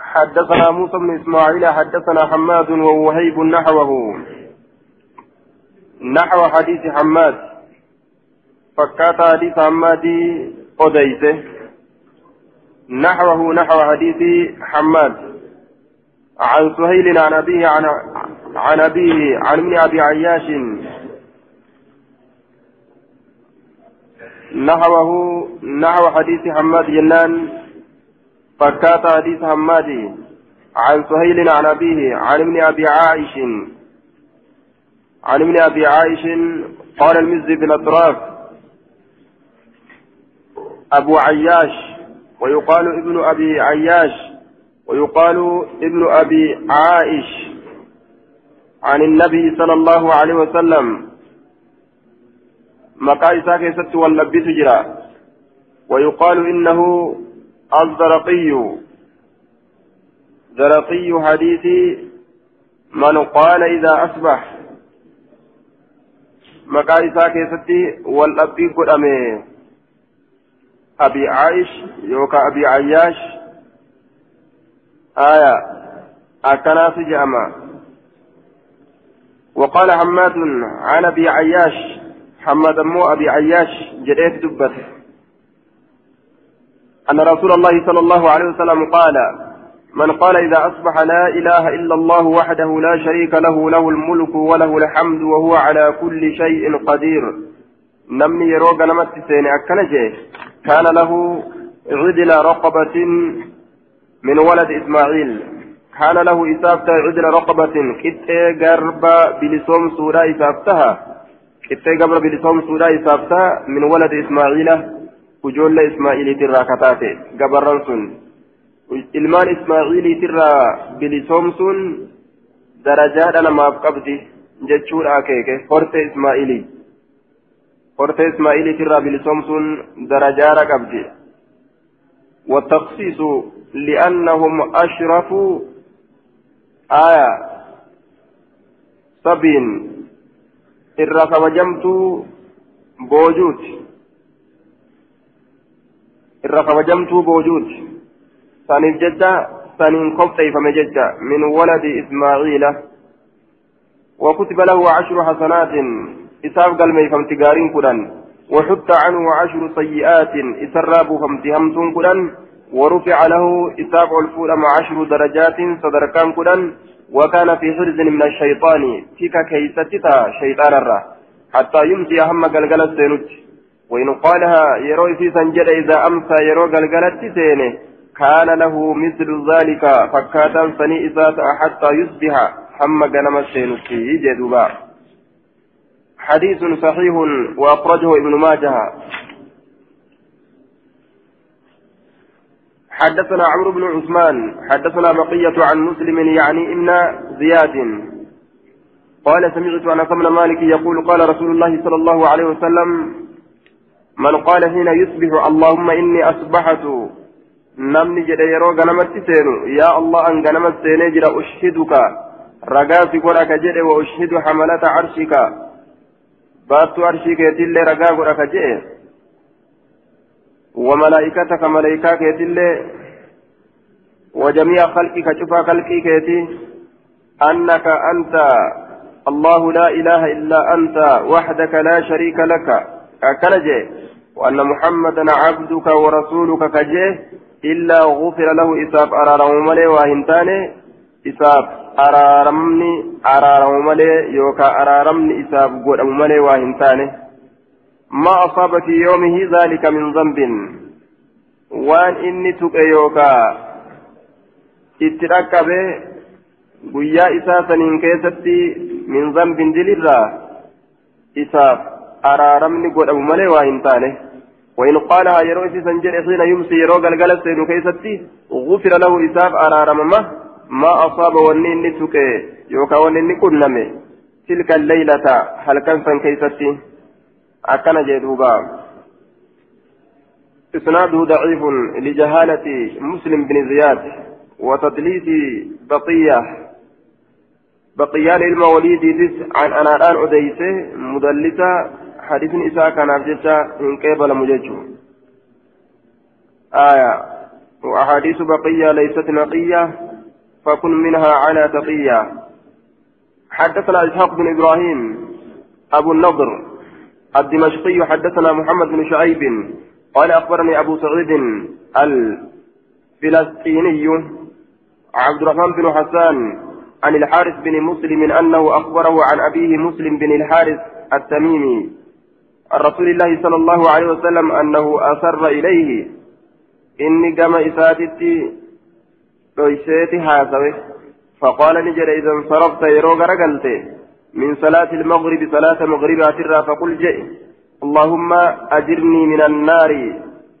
حدثنا موسى بن إسماعيل حدثنا حماد ووهيب نحوه. نحو حديث حماد. فكات حديث حماد أديته نحوه نحو حديث حماد. عن سهيل عن أبيه عن عن أبيه عن ابن أبي عياش. نحوه نحو حديث حماد جنان. فكات حديث حماد عن سهيل عن أبيه عن ابن أبي عائش. عن ابن أبي عائش قال المزي بن أطراف أبو عياش ويقال ابن أبي عياش ويقال ابن أبي عائش. عن النبي صلى الله عليه وسلم. مقايسا كيست واللبس جرا. ويقال إنه الزرقي زرقي حديث من قال إذا أصبح. مقايسا كيست واللبس قدامه أبي عائش يوكا أبي عياش. آية. أكناس جأما. وقال حماد عن أبي عياش. حماد مو أبي عياش جريت دبت أن رسول الله صلى الله عليه وسلم قال من قال إذا أصبح لا إله إلا الله وحده لا شريك له له الملك وله الحمد وهو على كل شيء قدير. نمني يروق نمت سين أكنجه كان له عدل رقبة من ولد إسماعيل. كان له إسافة عدل رقبة. كتة قرب بلسوم سورة إسافتها. كتة قرب بلسوم سورة إسافتها من ولد إسماعيل. إسماعيل ترى كتاتي قبران سن ilmaan ismaaciiliitirraa bilisoom sun darajaadha namaaf qabdi jechuudha akeeke horte ismaa'ilii horte ismaa'iliitirraa bilisoom sun darajaadha qabdi والتخصيص لأنهم أشرفوا آية سبين irra kabajamtuu boojuuti irra kabajamtuu boojuuti saniif jecha saniin kofteeyfame jecha min waladi ismaaciila وكتب له عشر حسنات إساف قال ميفمت قارين كدن وحط عنه عشر سيئات إسراب فمت همتون كدن ورفع له إساف الفول مع عشر درجات صدركان كدن وكان في حرز من الشيطان تيكا كيستتا شيطان الرا حتى يمسي هم قلقل السينوت وإن قالها يروي في سنجد إذا أمسى يرو قلقلت سينه كان له مثل ذلك فكاتا سني إساتا حتى يصبح هم قنم السينوت جدوبا حديث صحيح وأخرجه ابن ماجه. حدثنا عمرو بن عثمان حدثنا بقية عن مسلم يعني ابن زياد. قال سمعت أنس بن مالك يقول قال رسول الله صلى الله عليه وسلم من قال حين يصبح اللهم إني أصبحت نمني جد يرو غنمت سينو يا الله أن غنمت سيني جد أشهدك. رقاسي قرأك جد وأشهد حملة عرشك. باتو عرشك يتلي رقا قرأك جد. وملائكتك ملائكة كيتلي وجميع خلقك شفا خلقي كيتي أنك أنت الله لا إله إلا أنت وحدك لا شريك لك. كنجي وأن محمدا عبدك ورسولك كجي إلا غفر له إساب أرارم ملي وهنتاني إساب أرارمني أرارم ملي يوكا أرارمني إساب قول ملي وهنتاني ما أصاب في يومه ذلك من ذنب؟ وان إني تقيوكا اتركب guyyaa isaa saniin keessatti min zambin dilirraa isaaf araaramni godhamu malee waa hin taane. وإن قالها يرو في سنجر حين يمسي يرو قلقل سيدو كيستي غفر له إساف أرارم ما ما أصاب ونين نتك يوكا ونين كنمي تلك الليلة هل كان سن كيستي أكن جدوبا إسناده ضعيف لجهالة مسلم بن زياد وتدليس بقية بقيان الموليد عن أنا الآن أديسه مدلسة حديث إساء كان أبجدت إن قبل مججو. آية. وأحاديث بقية ليست نقية فكن منها على تقية. حدثنا إسحاق بن إبراهيم أبو النضر الدمشقي حدثنا محمد بن شعيب قال أخبرني أبو سعيد الفلسطيني عبد الرحمن بن حسان عن الحارث بن مسلم أنه أخبره عن أبيه مسلم بن الحارث التميمي. رسول الله صلى الله عليه وسلم أنه أسر إليه. إني قام إساتتي لويسيتي هذا فقال نجر إذا انصرفت يروق رقلت من صلاة المغرب صلاة مغربات الرا فقل جئ. اللهم أجرني من النار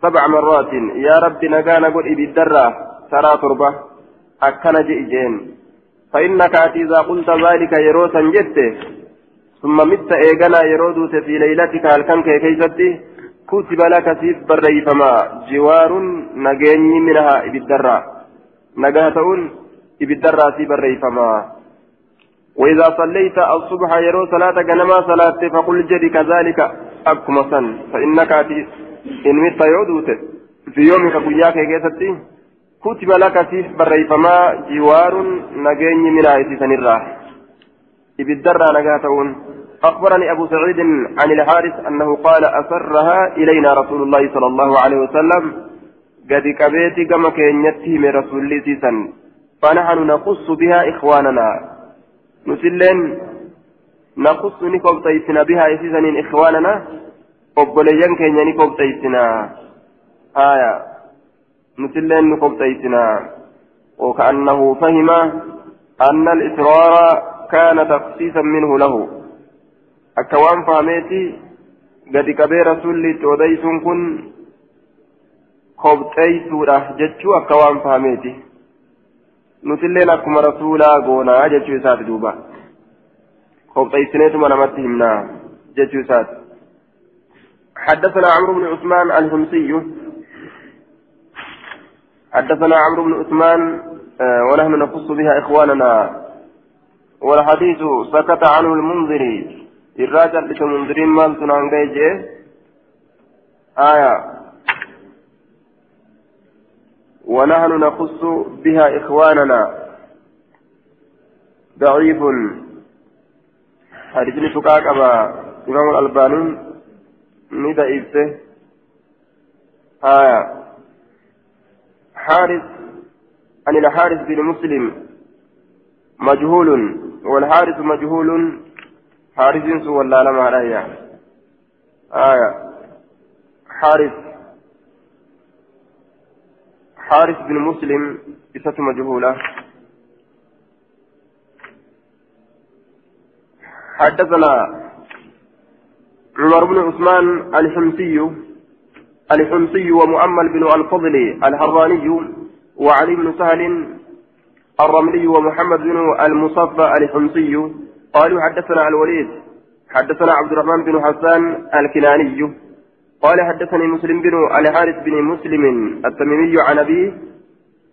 سبع مرات. يا رب نقانا قل إبي الدرة ترى تربة. أكن جئ جين فإنك إذا قلت ذلك يروسا جدت. ثم مت إيغانا يرودوت في ليلتك الكنك كيستي كتب لك سيف بريفما جوار نجيني منها إبدرا. نجاتون إبدرا سيف بريفما وإذا صليت الصبح يرو صلاة جنما صلاة فقل جدي كذلك أكما سن. فإنك إن مت يودوت في يومك قياك كيستي كتب لك سيف بريفما جوار نجيني منها الراح إبدرا نجاتون أخبرني أبو سعيد عن الحارث أنه قال أسرها إلينا رسول الله صلى الله عليه وسلم. قد كبيت كما كينيته من رسول الله سيسا فنحن نقص بها إخواننا. نسلين نقص نكوب تيسنا بها إسيسا إخواننا. obboleeyyan keenya ni kobxeysina haya nutilleen nu kobxeysina وكأنه فهم أن الإسرار كان تخصيصا منه له. Akka waan faameeti gadi qabee rasuulli itti odeysuun kun kobxeeysuudha jechuu akka waan faameeti nutilleen akkuma rasuulaa goonaa jechuu isaati duuba kobxeeysineetuma namatti himnaa jechuu isaati حدثنا عمرو بن عثمان الهمسي حدثنا عمرو بن عثمان ونحن نقص بها إخواننا والحديث سكت عنه المنذري irraa cal'ise mundiriin maaltu naan gahe jee? آية ونحن نخص بها إخواننا ضعيف حديثني فقاك أبا إمام الألباني ندى إبسه آية حارث عن الحارث بن مسلم مجهول والحارث مجهول حارث سوى الله لما آية حارث حارث بن مسلم إسة مجهولة حدثنا عمر بن عثمان الحمصي الحمصي ومؤمل بن الفضل الحراني وعلي بن سهل الرملي ومحمد بن المصفى الحمصي قالوا حدثنا الوليد حدثنا عبد الرحمن بن حسان الكناني قال حدثني مسلم بن الحارث بن مسلم التميمي عن أبيه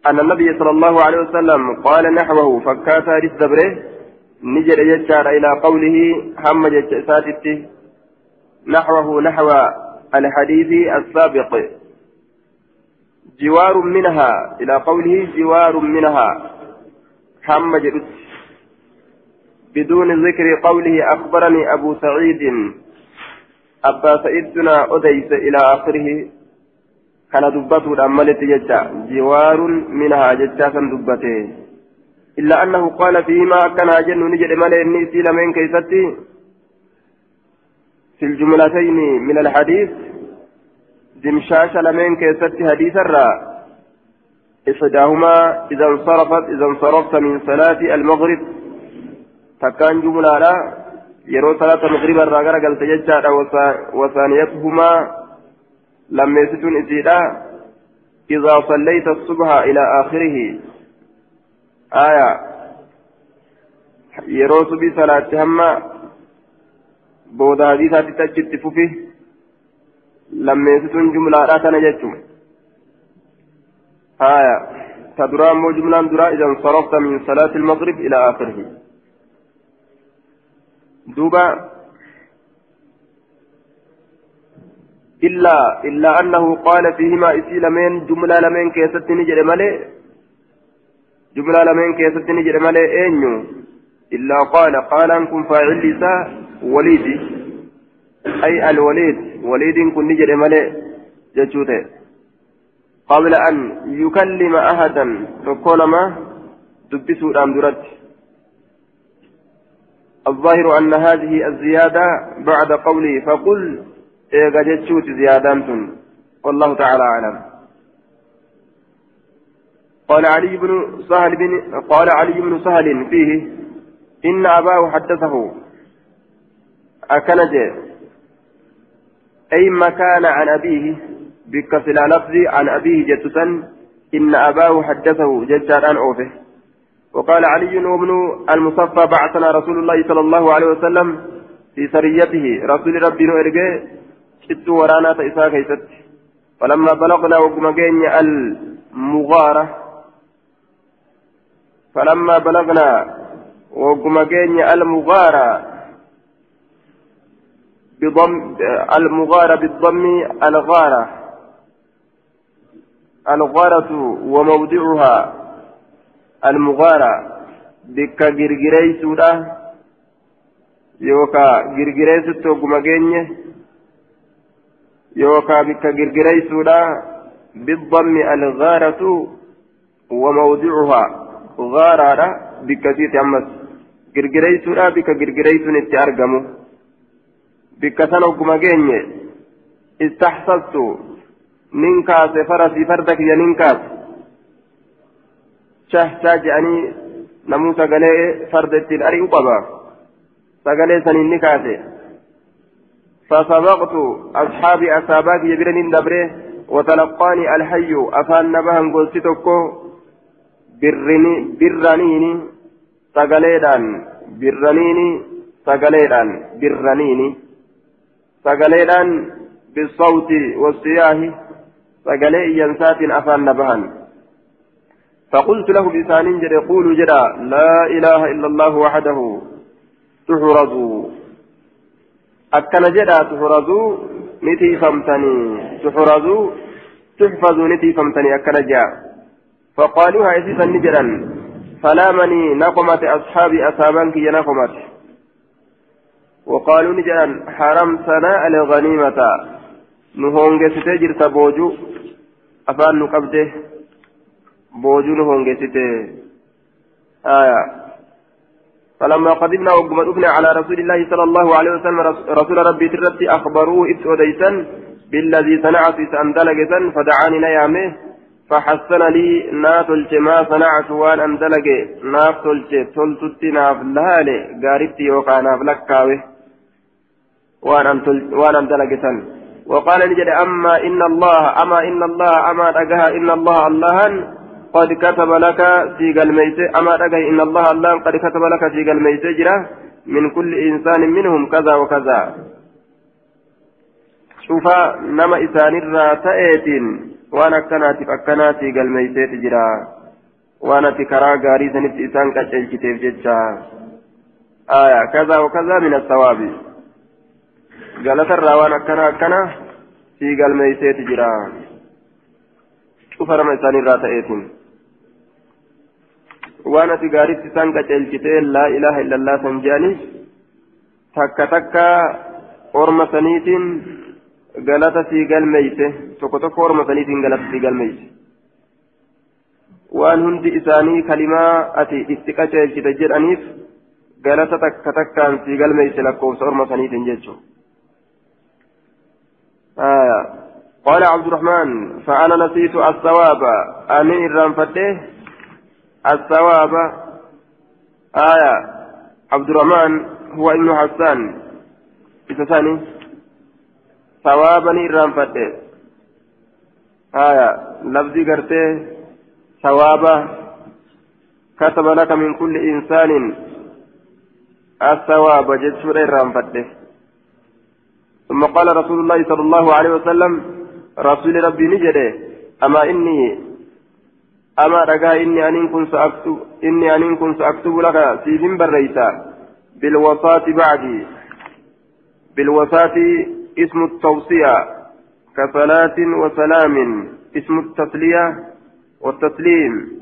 أن النبي صلى الله عليه وسلم قال نحوه فكات رث دبره نجد يجار إلى قوله هم جساتته نحوه نحو الحديث السابق. جوار منها إلى قوله جوار منها هم جدت بدون ذكر قوله أخبرني أبو سعيد. أبا سعيدنا أديس إلى آخره. كان دبته الأمالة ججا جوار منها ججا دبته. إلا أنه قال فيما كان أجن نجد مالي إني سيل من كيستي. في الجملتين من الحديث دمشاش لمن كيستي حديث الرّ إحداهما إذا انصرفت إذا انصرفت من صلاة المغرب. Takkaan jumlaadha. Yeroo salaata magriba irraa gara galte jechaadha. Wasaaniyatuhumaa lammeessituun isiidha. إذا صليت الصبح إلى آخره آية يروس بصلاة هما بودا حديثة تجد ففي لما يستون جملة راتنا جتشم آية تدرى مو جملة درا إذا انصرفت من صلاة المغرب إلى آخره دوبا إلا إلا أنه قال فيهما إسي لمن جملة لمن كيست نجر ملي؟ جملة لمن كيست نجر أنيو. إلا قال قال أنكم فاعل لسا وليدي أي الوليد. وليد كن نجر ملي قبل أن يكلم أحدا تقول ما دبسوا الأمدرات الظاهر أن هذه الزيادة بعد قوله فقل إيغا جتشوت زيادة والله تعالى أعلم. قال علي بن سهل بن قال علي بن سهل فيه إن أباه حدثه. أكنج. أي مكان عن أبيه بكسل لفظ عن أبيه جتسا إن أباه حدثه ججار أن أوفه. وقال علي وابن المصفى بعثنا رسول الله صلى الله عليه وسلم في سريته. رسول ربي نرجع شت ورانا تإسا كيست. فلما بلغنا وقمجين المغارة فلما بلغنا وقمجين المغارة بضم المغارة بالضم الغارة. الغارة وموضعها المغارة بك جرجريسودا يوكا جرجريسوتو قمجيني يوكا بك جرجريسودا بالضم الغارة وموضعها غارة بك سيت أمس. جرجريسودا بك جرجريسون اتأرجمو بك سنو قمجيني استحسست ننكاس فرسي فردك يا ننكاس. Shahshaa jedhanii namuu sagalee farda ittiin ari'u qaba sagalee saniin ni kaase فسبقت أصحابي أصابات يبرنين دبره وتلقاني الحي أفان نبها قلت تكو برني برنيني سقليدان برنيني سقليدان برنيني سقليدان بالصوت والصياح سقلي ينسات أفان نبهن فقلت له بلسان جري يقول جرى لا إله إلا الله وحده تحرزوا. أكن جرى تحرزوا نتي فمتني. تحرزوا تحفظوا نتي فمتني أكن جاء فقالوا هايسيسا نجرا فلامني نقمت أصحابي أصابنك يا نقمت. وقالوا نجرا حرمتنا الغنيمة. نهونج ستجر تبوجو أفان نقبده بوجون هونجتته آية. فلما قدمنا وقم على رسول الله صلى الله عليه وسلم رسول ربي ترتي أخبروه إبت أديسا بالذي صنعت أندلجة فدعاني نيامه فحسن لي ناتلج ما صنعت وان أندلج نافتلج تلتت ناف لهالي قاربتي يوقع ناف لكاوه. وان أندلجة وقال نجد أما إن الله أما إن الله أما أجها إن الله اللهن قد كتب لك في قلميت أما رجع إن الله الله قد كتب لك في قلميت جرا من كل إنسان منهم كذا وكذا. شوف نما إسان الراتئت وأنا كنات فكنات قلميت جرا وأنا تكرا غاري سنت إسان كتشل كتير جتشا آية كذا وكذا من الثواب. قالت الروان كنا كنا في قلميت جرا شوف نما إسان الراتئت waan ati gaaritti isaan qaceelchitee laa ilaaha illallah san jedhaniif takka takka orma saniitiin galata sii galmeeyse tokko tokko orma saniitiin galata sii galmeeyse waan hundi isaanii kalimaa ati itti qaceelchite jedhaniif galata takka takkaan sii galmeeyse lakkoofsa orma saniitiin jechuudha. قال عبد الرحمن فأنا نسيت الثواب أمين الرام فتيه الثواب. آية. عبد الرحمن هو ابن حسان. إتساني ثوابا إرام فتح آية. لفظي قرته ثوابا كتب لك من كل إنسان. الثواب. جسر إرام فتح ثم قال رسول الله صلى الله عليه وسلم رسول ربي نجده أما إني أما رجاء إني أن كن سأكتب إني أن كن سأكتب لك سيفين بريتا. بالوصاة بعدي. بالوصاة اسم التوصية. كصلاة وسلام. اسم التسلية والتسليم.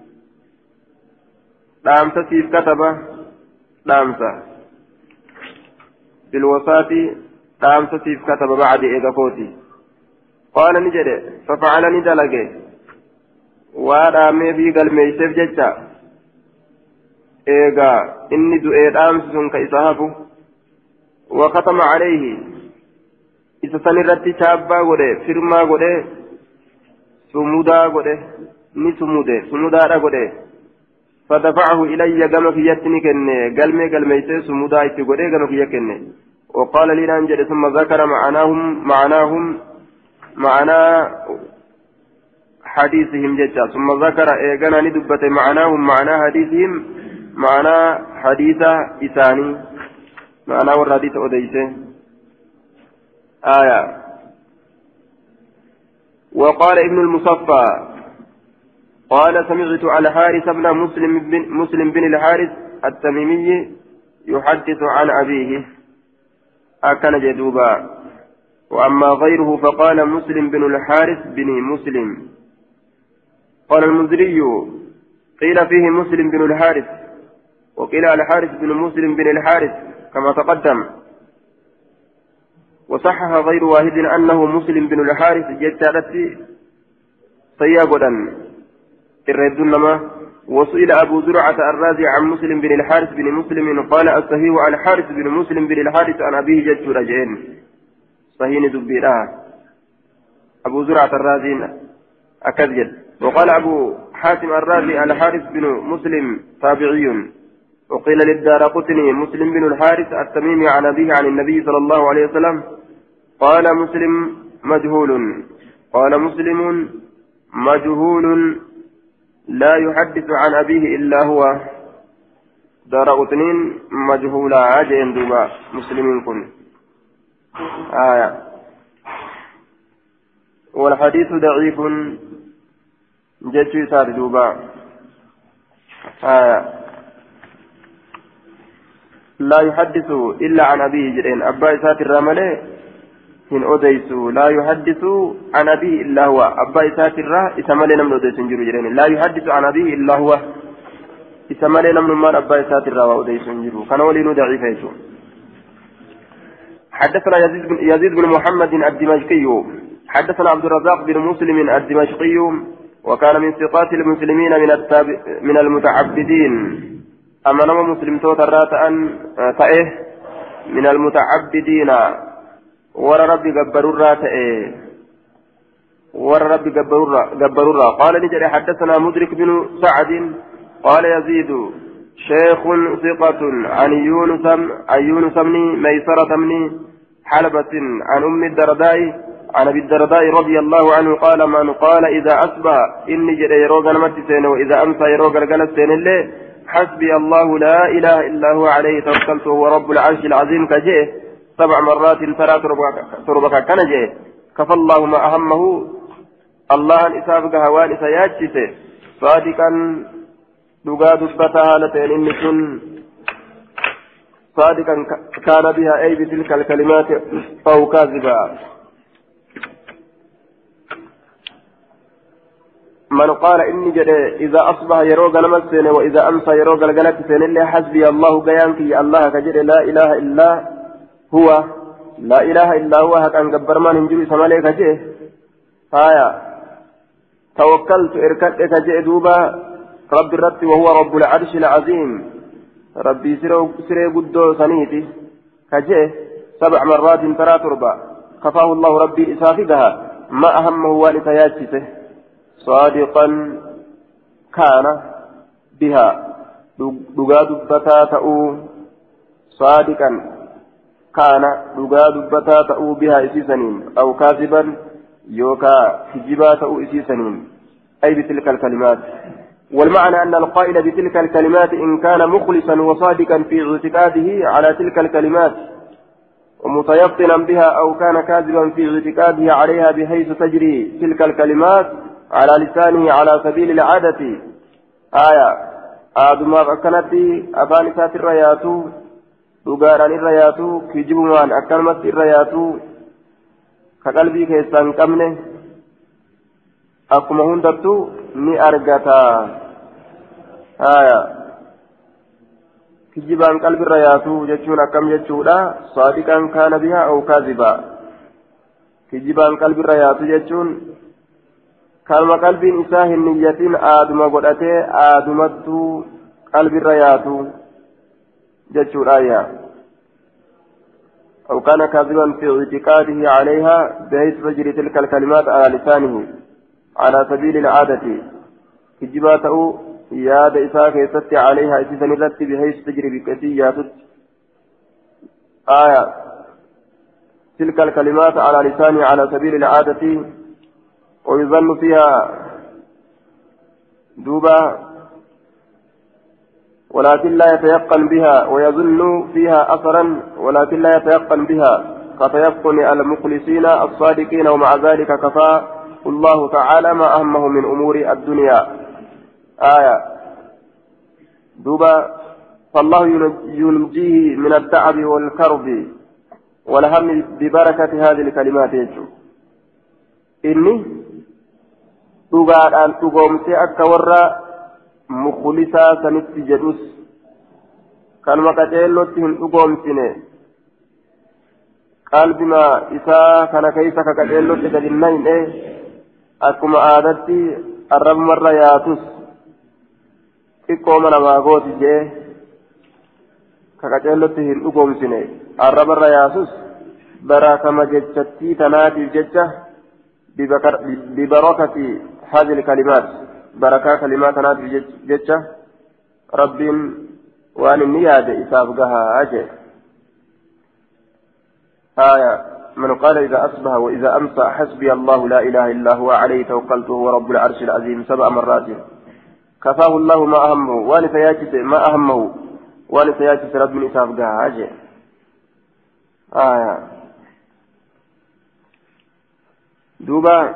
لامسة سيف كتبة. لامسة. بالوساط لامسة سيف كتبة بعد إيقافوتي قال نجد. ففعل ندلقه وادامي في قلمي سيف ججا إيقا إني دؤي دامس كإسهافه وختم عليه isa san irratti chaabbaa godhe firmaa godhe sumudaa godhe ni sumude sumudaadha godhe. فدفعه إلي كما في يتني كن قلمي قلمي سمودا يتقولي كما في يكن وقال لي ننجل ثم ذكر معناهم معناهم معنى حديثهم جدا. ثم ذكر إيقنا ندبت معناهم معنى حديثهم معنى حديث إساني. معنى والحديث أديسه آية. وقال ابن المصفى قال سمعت على حارث بن مسلم بن مسلم بن الحارث التميمي يحدث عن أبيه. أكن جدوبا. وأما غيره فقال مسلم بن الحارث بن مسلم. قال المنذري قيل فيه مسلم بن الحارث وقيل الحارث بن مسلم بن الحارث كما تقدم. وصحح غير واحد أنه مسلم بن الحارث جتالتي سيابدا الرد لما؟ وسئل أبو زرعة الرازي عن مسلم بن الحارث بن مسلم قال الصحيح عن حارث بن مسلم بن الحارث عن أبيه جد رجعين. صحيح دبيرها أبو زرعة الرازي أكذب وقال أبو حاتم الرازي الحارث بن مسلم تابعي. وقيل للدار قتني مسلم بن الحارث التميمي عن أبيه عن النبي صلى الله عليه وسلم قال مسلم مجهول. قال مسلم مجهول لا يحدث عن أبيه إلا هو. دار أتنين مجهولا عجين دوبا مسلمين كن. آية. والحديث ضعيف. سار دوبا آية لا يحدث إلا عن أبيه جرين أبا إسات laa yuhaddisu an abihi illaa huwa abbaa isaatirraa isa malee namni odeysu hin jiru jedheen laa yuhaddisu an abihi illaa huwa isa malee namnummaan abbaa isaatirraa waa odeysu hin jiru kana waliinuu daciifa jechuun حدثنا يزيد بن, يزيد بن محمد الدمشقي حدثنا عبد الرزاق بن مسلم الدمشقي وكان من ثقات المسلمين من التاب من المتعبدين. أما نما مسلم توتر أن تأه من المتعبدين. ورى ربي جبرورا تأي ورى ربي جبرورا قال نجري حدثنا مدرك بن سعد. قال يزيد شيخ ثقة عن يونس عن يونس بن ميسرة بن حلبة عن أم الدرداء. عن أبي الدرداء رضي الله عنه قال من قال إذا أصبح إني جري يروغ نمتسين وإذا أمسى يروغ الجلسين اللي حسبي الله لا إله إلا هو عليه توكلت هو رب العرش العظيم كجيه سبع مرات ترى تربك كان كفى الله ما أهمه. الله أن إسافك هوان إسياتشيس صادقا دقا دبتها لتين إن سن. صادقا كان بها أي بتلك الكلمات أو كاذبا. من قال إني جد إذا أصبح يروق نمسين وإذا أمسى يروق الجنة سين اللي حسبي الله قيامك الله كجد لا إله إلا هو لا إله إلا هو هكذا جبر ما ننجو سمالي كجيه هايا. توكلت إركت كجيه دوبا رب الرب وهو رب العرش العظيم. ربي سري قدو سنيتي كجيه سبع مرات ترى تربى كفاه الله ربي إسافقها. ما أهمه والتياجته صادقا كان بها. دقا دبتا تأو صادقا كان دغا دبتا تأو بها إسيسنين أو كاذبا يوكا كجبا تأو إسيسنين أي بتلك الكلمات. والمعنى أن القائل بتلك الكلمات إن كان مخلصا وصادقا في اعتقاده على تلك الكلمات. ومتيقنا بها أو كان كاذبا في اعتقاده عليها بحيث تجري تلك الكلمات. على لسانه على سبيل العادة آية آدم كانت أبان ساتر ياتو dhugaadhaan irra yaatu kijibumaan akkanumatti irra yaatu كقلبي كيسان قمنه أكما هندتو ni argata haya kijibaan qalbirra yaatu jechuun akkam jechuudha saadiqaan kaana bihaa au kaazibaa kijibaan qalbirra yaatu jechuun kalma qalbiin isaa hin niyyatin aaduma godhatee aadumattuu qalbirra yaatu jechuudha yaa. أو كان كاذبا في اعتقاده عليها بحيث تجري تلك الكلمات على لسانه على سبيل العادة كجبات ياد إساء كيست عليها إسيسا نلت بحيث تجري بكثيات آية تلك الكلمات على لسانه على سبيل العادة ويظن فيها دوبا ولكن لا يتيقن بها ويظن فيها أثرا ولكن لا يتيقن بها. كتيقن المخلصين الصادقين ومع ذلك كفى الله تعالى ما أهمه من أمور الدنيا. آية. دوبا فالله ينجيه من التعب والكرب والهم ببركة هذه الكلمات. يجو إني dhugaadhaan dhugoomsee akka warra mukulisaa sanitti jedhus kanuma qaceellootti hin dhugoomsine qalbima isaa kana keessa ka qaceellootti gadi nayne akkuma aadatti arrabumarra yaatus xiqqooma namaa gooti jee ka qaceellootti hin dhugoomsine arrabarra yaasus baraakama jechattii tanaatiif jecha ببركة هذه الكلمات. بركة كلمات نادي جتة. رب وأن النياد إسابقها أجل آية. من قال إذا أصبح وإذا أمسى حسبي الله لا إله إلا هو عليه توكلت هو رب العرش العظيم سبع مرات. كفاه الله ما أهمه. وأن سياجس ما أهمه. وأن سياجس رب من إسابقها أجل آية. دوبا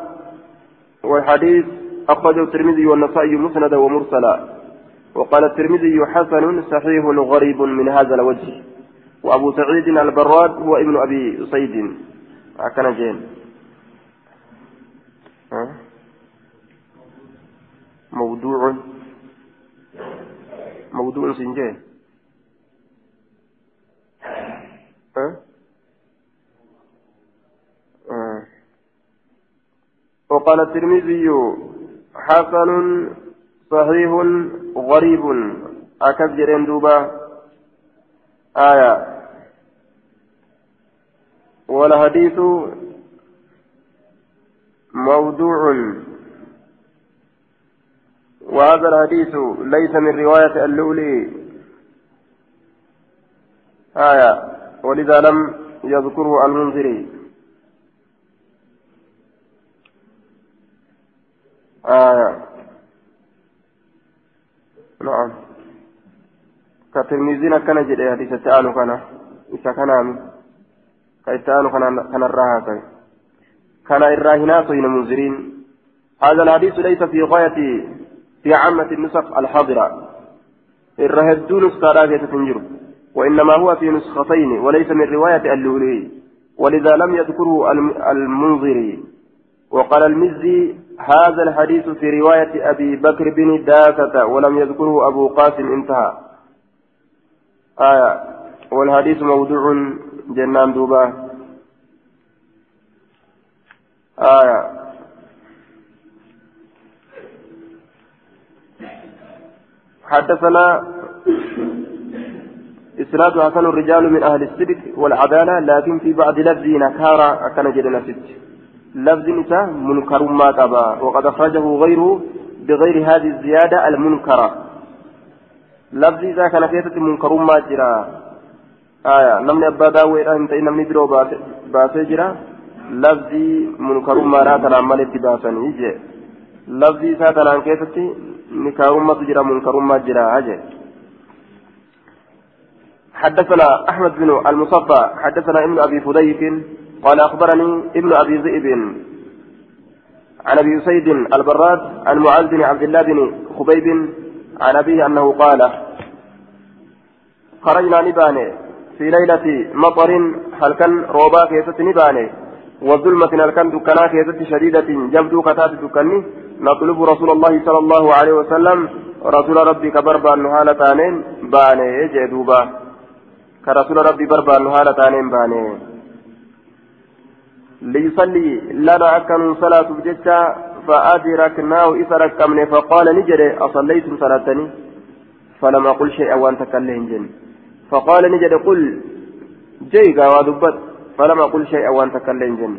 والحديث أخرجه الترمذي والنسائي مسندا ومرسلا. وقال الترمذي حسن صحيح غريب من هذا الوجه. وأبو سعيد البراد هو ابن أبي صيد كان جين. موضوع موضوع سنجين. وقال الترمذي حسن صحيح غريب. جرين دوبا. آية. والحديث موضوع. وهذا الحديث ليس من رواية اللؤلؤي آية. ولذا لم يذكره المنذري. آية نعم. كتلميذين كان جدي حديث تعالوا كان. إذا كان كيتانو كان كان الراها كان الراهنات من منذرين هذا الحديث ليس في غاية في عامة النسخ الحاضرة. الرهدون نسخة تنجر. وإنما هو في نسختين وليس من رواية اللؤلؤي ولذا لم يذكره المنذري. وقال المزي هذا الحديث في رواية أبي بكر بن داكة ولم يذكره أبو قاسم انتهى. آية. والحديث موضوع جنان دوبا آية. حدثنا إسناد حسن الرجال من أهل الصدق والعدالة لكن في بعض لفظ نكارة أكن جدنا ست. لفظ نساء منكر ما قبا وقد أخرجه غيره بغير هذه الزيادة المنكرة. لفظ إذا كان كيسة منكر ما جرى. آية. نمني أبا داوي أنت نمني برو باسي جرى. لفظ منكر ما راتنا عمال اتباسا يجي لفظ إذا كان كيسة نكار ما جرى منكر ما جرى أجي. حدثنا أحمد بن المصطفى حدثنا ابن أبي فديك قال أخبرني ابن أبي ذئب عن أبي سيد البراد عن معاذ بن عبد الله بن خبيب عن أبيه أنه قال خرجنا نباني في ليلة مطر هل كان روبا كيست نباني وظلمة الكن دكنا كيست شديدة جبدو كتات دكني نطلب رسول الله صلى الله عليه وسلم رسول ربي كبربا نهالة تانين باني جدوبا كرسول ربي بربا نهالة تانين باني. ليصلي لنا أكن صلاة بجتة فأدركناه إذا ركمني فقال نجري أصليتم صلاتني؟ فلم أقل شيئا وأنت كلهم جن. فقال نجري قل جيغا ودبت فلم أقل شيئا وأنت كلهم جن.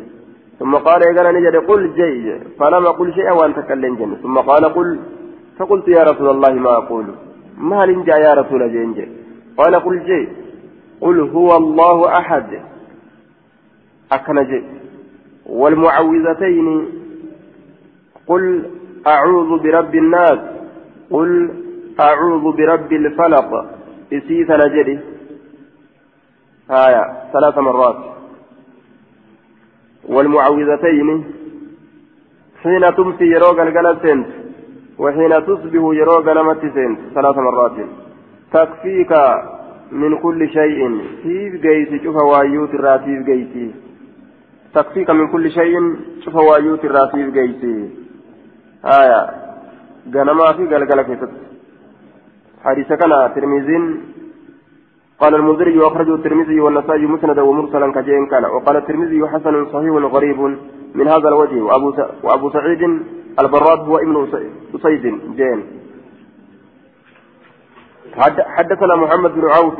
ثم قال إذا نجري قل جي. فلم أقل شيئا وأنت كلهم جن. ثم قال قل فقلت يا رسول الله ما أقول؟ ما لنجا يا رسول جنج قال قل جي. قل هو الله أحد. أكنجي والمعوذتين قل أعوذ برب الناس قل أعوذ برب الفلق. إسيث نجري آية ثلاث مرات. والمعوذتين حين تمسي يروق القلب سنت وحين تصبح يروق نمت سنت. ثلاث مرات. تكفيك من كل شيء. فيف جيسي شوف وايوت الراتيف جيسي. تكفيك من كل شيء شوف وايوت الراتيف جيسي آية. غنما في قلقلة كيست حديث كان ترمذين قال المنذري وأخرجه الترمذي والنسائي مسندا ومرسلا كجين كان. وقال الترمذي حسن صحيح غريب من هذا الوجه. وأبو, وأبو سعيد البراد هو ابن أسيد جين. حدثنا محمد بن عوف.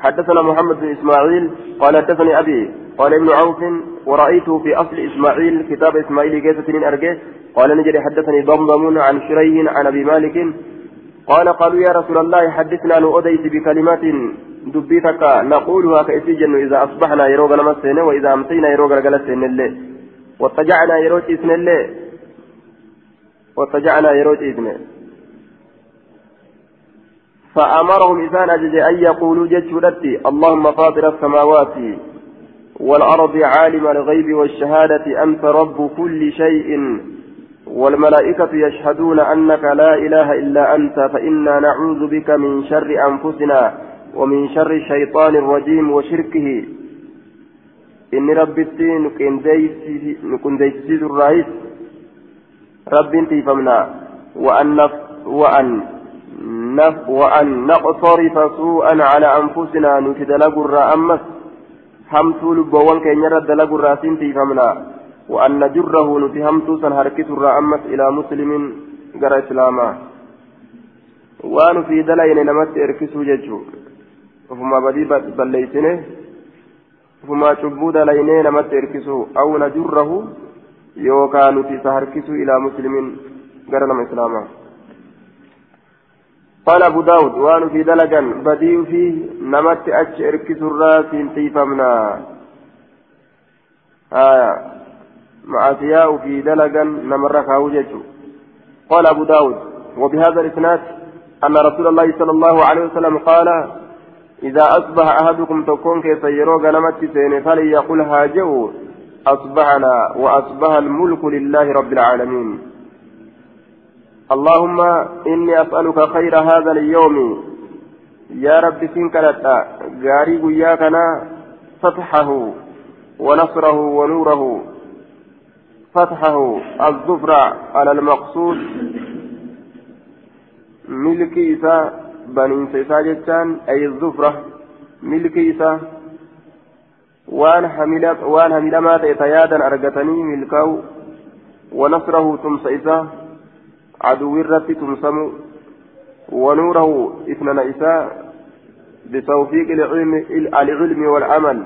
حدثنا محمد بن إسماعيل قال حدثني أبي قال ابن عوف ورأيته في أصل إسماعيل كتاب إسماعيل كيسة من أرجه قال نجري حدثني ضمضم عن شريه عن أبي مالك قال قالوا يا رسول الله حدثنا أن أديت بكلمات دبيتك نقولها كأسجن إذا أصبحنا يروغ نمسين وإذا أمسينا يروغ رجلسين الليل واتجعنا يروج إذن الليل واتجعنا يروج إذن فأمرهم إذان أجد أن يقولوا جدتي اللهم فاطر السماوات والأرض عالم الغيب والشهادة أنت رب كل شيء. والملائكة يشهدون أنك لا إله إلا أنت فإنا نعوذ بك من شر أنفسنا ومن شر الشيطان الرجيم وشركه. إن ربي نكون ديسيس الرئيس. رب تيفمنا وأن وأن نف وأن نقصرف سوءا على أنفسنا نتدلق الرأمس همتو لبوان كي نرد دلق الراسين تيفمنا وأن نجره نتهمت سنهركت الرأمس إلى مسلم قرى إسلاما وأن في دلين نمت إركسو ججو. وفما بدي بليتنه. وفما شبو دلين نمت إركسو. أو نجره يوكا نتي إلى مسلم قرى إسلاما قال أبو داود وأن في دلجا بدي فيه نمت أتش إركسو الراس تيفمنا. آية معاتياء في دلقا نمر كاوجج قال أبو داود وبهذا الإسناد أن رسول الله صلى الله عليه وسلم قال إذا أصبح أحدكم تكون كيف يروق نمت سين فليقل هاجو أصبحنا وأصبح الملك لله رب العالمين. اللهم إني أسألك خير هذا اليوم. يا رب سنكلتا غاري قياكنا فتحه ونصره ونوره فتحه الظفر على المقصود. ملك إسا بني إسا جتان أي الظفرة ملك إسا وان حمل وان حمل ما تيادا أرجتني ملكه ونصره تمس إسا عدو الرب تمسم ونوره إثنان إسا بتوفيق العلم العلم والعمل.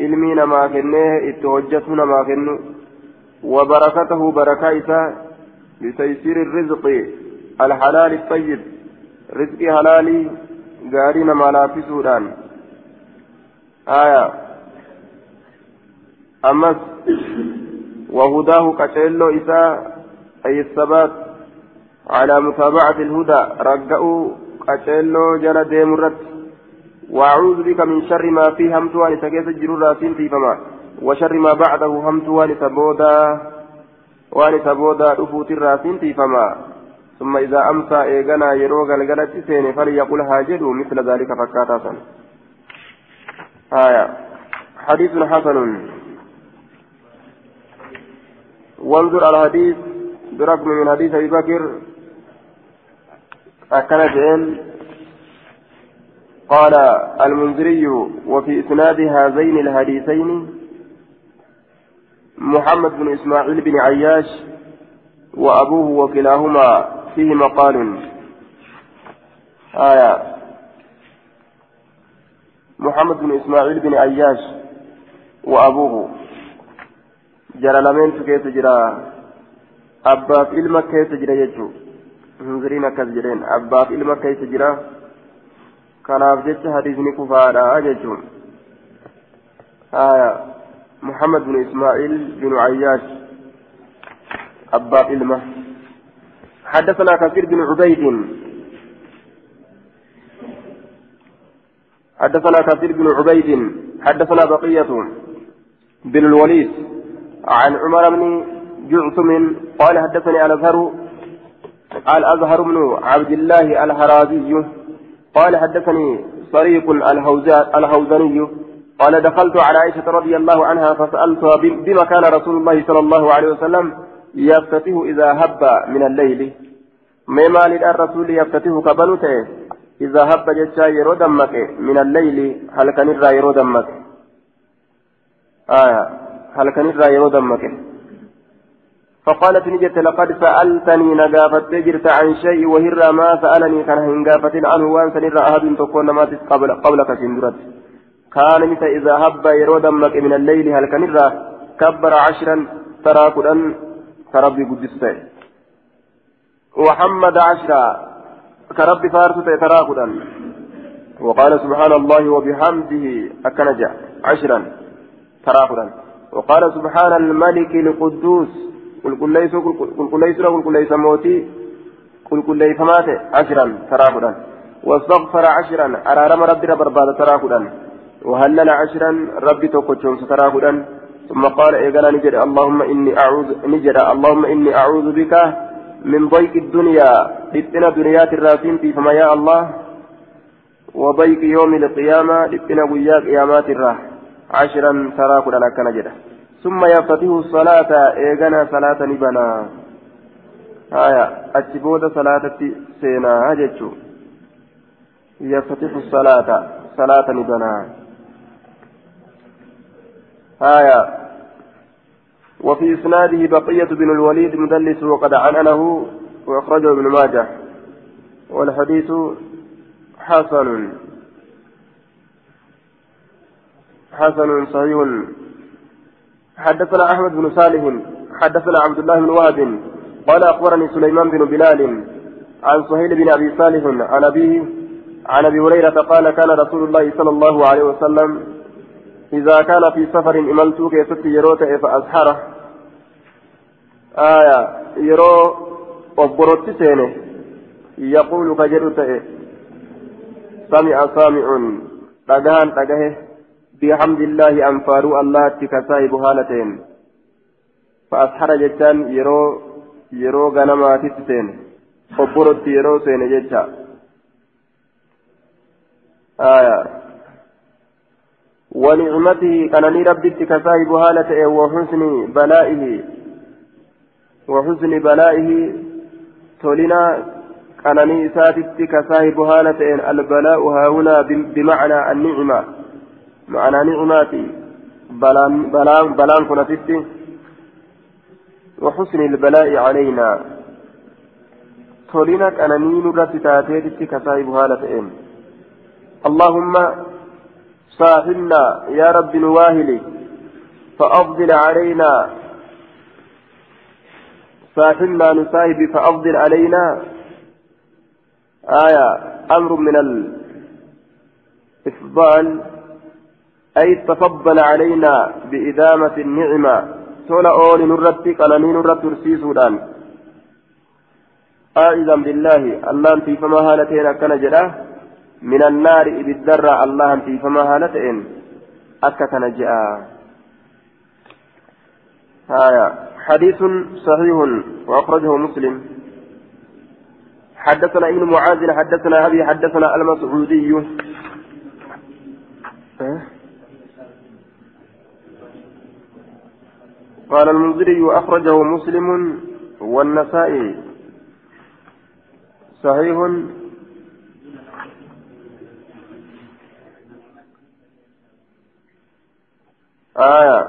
علمي نما كنه اتوجتنا ما كنه. وبركته بركة بتيسير الرزق الحلال الطيب. رزق حلالي غارينا ما لا سودان. آية. أمس وهداه كتيلو إساء أي الثبات على متابعة الهدى رجعوا كتيلو جل ديمرت وأعوذ بك من شر ما فيه همتوان سكيت الجرور راسين في فما. وشر ما بعده همت وان سبودا وان سبودا الراسين تيفما ثم إذا أمسى إيغانا يروغ الغلط سين فليقول هاجد مثل ذلك فكاتا آية. حديث حسن. وانظر على الحديث برقم من حديث أبي بكر أكن قال المنذري وفي إسناد هذين الحديثين محمد بن إسماعيل بن عياش وأبوه وكلاهما فيه مقال. آية. محمد بن إسماعيل بن عياش وأبوه. جرى لمن كيف جرى. أبا في إلما كيف جرى يجو. أكثر جرين أبا في إلما كيف جرى kanaaf jecha hadiisni kufaadha jechuun. آية محمد بن إسماعيل بن عياش أبا إلمة حدثنا كثير بن عبيد حدثنا كثير بن عبيد حدثنا بقية بن الوليد عن عمر بن جعثم قال حدثني الأزهر الأزهر بن عبد الله الهرازي. قال حدثني صريق الهوزني. قال دخلت على عائشة رضي الله عنها فسألتها بما كان رسول الله صلى الله عليه وسلم يفتتح إذا هب من الليل. مما للرسول يفتتح كبنته إذا هب جتشا يرو دمك من الليل. هل كان يرو دمك آية هل كان يرو دمك فقالت نجت لقد سألتني نقافت جرت عن شيء وهر ما سألني كان هنقافت عنه وأن سنر أحد تكون ما قبل قبلك سندرت. كان متى إذا هب يرو دمك من الليل هل كان كبر عشرا ترى كدن كربي قدسته وحمد عشرا كربي فارس ترى وقال سبحان الله وبحمده أكنجا عشرا ترى وقال سبحان الملك القدوس qulqulleessuu qulqulleessuudha qulqulleessa mootii qulqulleeffamaa ta'e ashiran taraa kudhan. واستغفر عشرا أرارم ربي ربرباد تراكدا وهلل عشرا ربي توكوتشون ستراكدا ثم قال إيقنا نجد اللهم إني أعوذ نجد اللهم إني أعوذ بك من ضيق الدنيا لبنا دنيات الراسين في فما يا الله وضيق يوم القيامة لبنا وياك قيامات الراه عشرا تراكدا لك نجد ثم يفتح الصلاة إيغانا صلاة نبنا. آية أتبود صلاة سينا هجتشو يفتح الصلاة صلاة نبنا. آية وفي إسناده بقية بن الوليد مدلس وقد عننه وأخرجه ابن ماجه. والحديث حسن. حسن صحيح. حدثنا أحمد بن صالح حدثنا عبد الله بن وهب قال أخبرني سليمان بن بلال عن سهيل بن أبي صالح عن أبيه عن أبي هريرة قال كان رسول الله صلى الله عليه وسلم إذا كان في سفر إملت كيست يروت فأزحره آية يرو وبرت سينه يقول كجرت سمع سامع تجهان تجهه بحمد الله أنفارو الله تكسائب هالتين فأسحر جتان يرو يرو غنما تتسين خبرت يرو سين جتا. آية. ونعمته كانني ربي تكسائب هالتين وحسن بلائه. وحسن بلائه تولنا كانني ساتت كسائب هالتين البلاء ها هنا بمعنى النعمة. معنى نعماتي بلان بلان بلان كنتي وحسن البلاء علينا تولينك أنا نين رتتاتيتي كسائب هالتين اللهم صاحبنا يا رب نواهلي فأفضل علينا صاحبنا نصاحب فأفضل علينا آية أمر من الإفضال أي تفضل علينا بإدامة النعمة. تولا أول نرتي قلني نرت ترسيسودان أعوذ بالله. الله أنت فما هالتين أكن جدا. من النار إذ الدر. الله أنت فما هالتين أكن جاء آية حديث صحيح وأخرجه مسلم. حدثنا ابن معاذ حدثنا أبي حدثنا المسعودي. أه؟ قال المنذري أخرجه مسلم والنسائي صحيح. آية.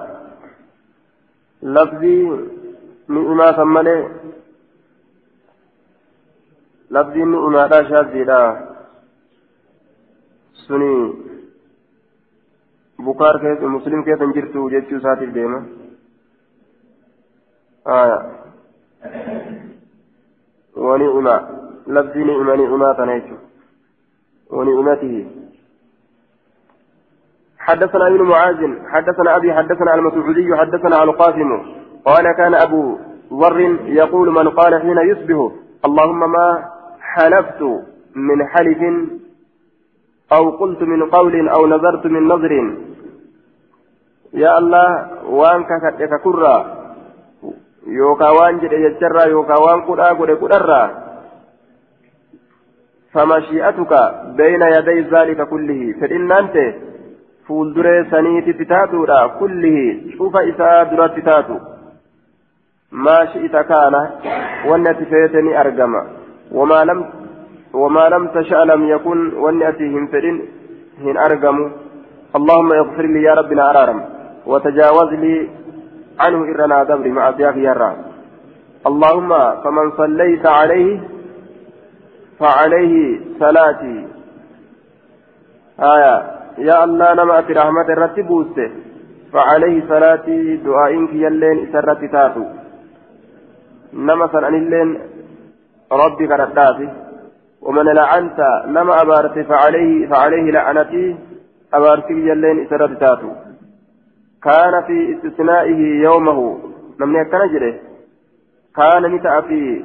لفظي نعمة ثمني لفظي نعمة شاذي لا سني. بكار كيف مسلم كيف انجرتو جيتشو ساتي ديما آية. ونعمة. لفظي نعمة نعمة تنيتو ونعمته. حدثنا ابن معاذ حدثنا أبي حدثنا المسعودي حدثنا القاسم. قال كان أبو ذر يقول من قال حين يصبح اللهم ما حلفت من حلف أو قلت من قول أو نذرت من نذر. يا الله وأنك ككرة يوكا وان جد يجرى يوكا وان قد قد قدرى فمشيئتك بين يدي ذلك كله فإن أنت fuulduree saniititti taatuudha kullihi cufa isaa duratti taatu maa shi'ita kaana wanni ati feete ni argama wamaa lam tasha'a lam yakun wanni ati hin fedhin hin argamu اللهم اغفر لي يا ربنا أرارم وتجاوز لي عنه إرنا دبري مع ضياف يرى اللهم فمن صليت عليه فعليه صلاتي. آية. يا الله نما في رحمة الرتي بوسته فعليه صلاتي. دعائك يلين إسرتي تاتو. نما سنن اللين ربي كرداتي ومن لعنت نما أبارت فعليه فعليه لعنتي. أبارتك يلين إسرتي تاتو. كان في استثنائه يومه. لم يكن جره كان نتأ في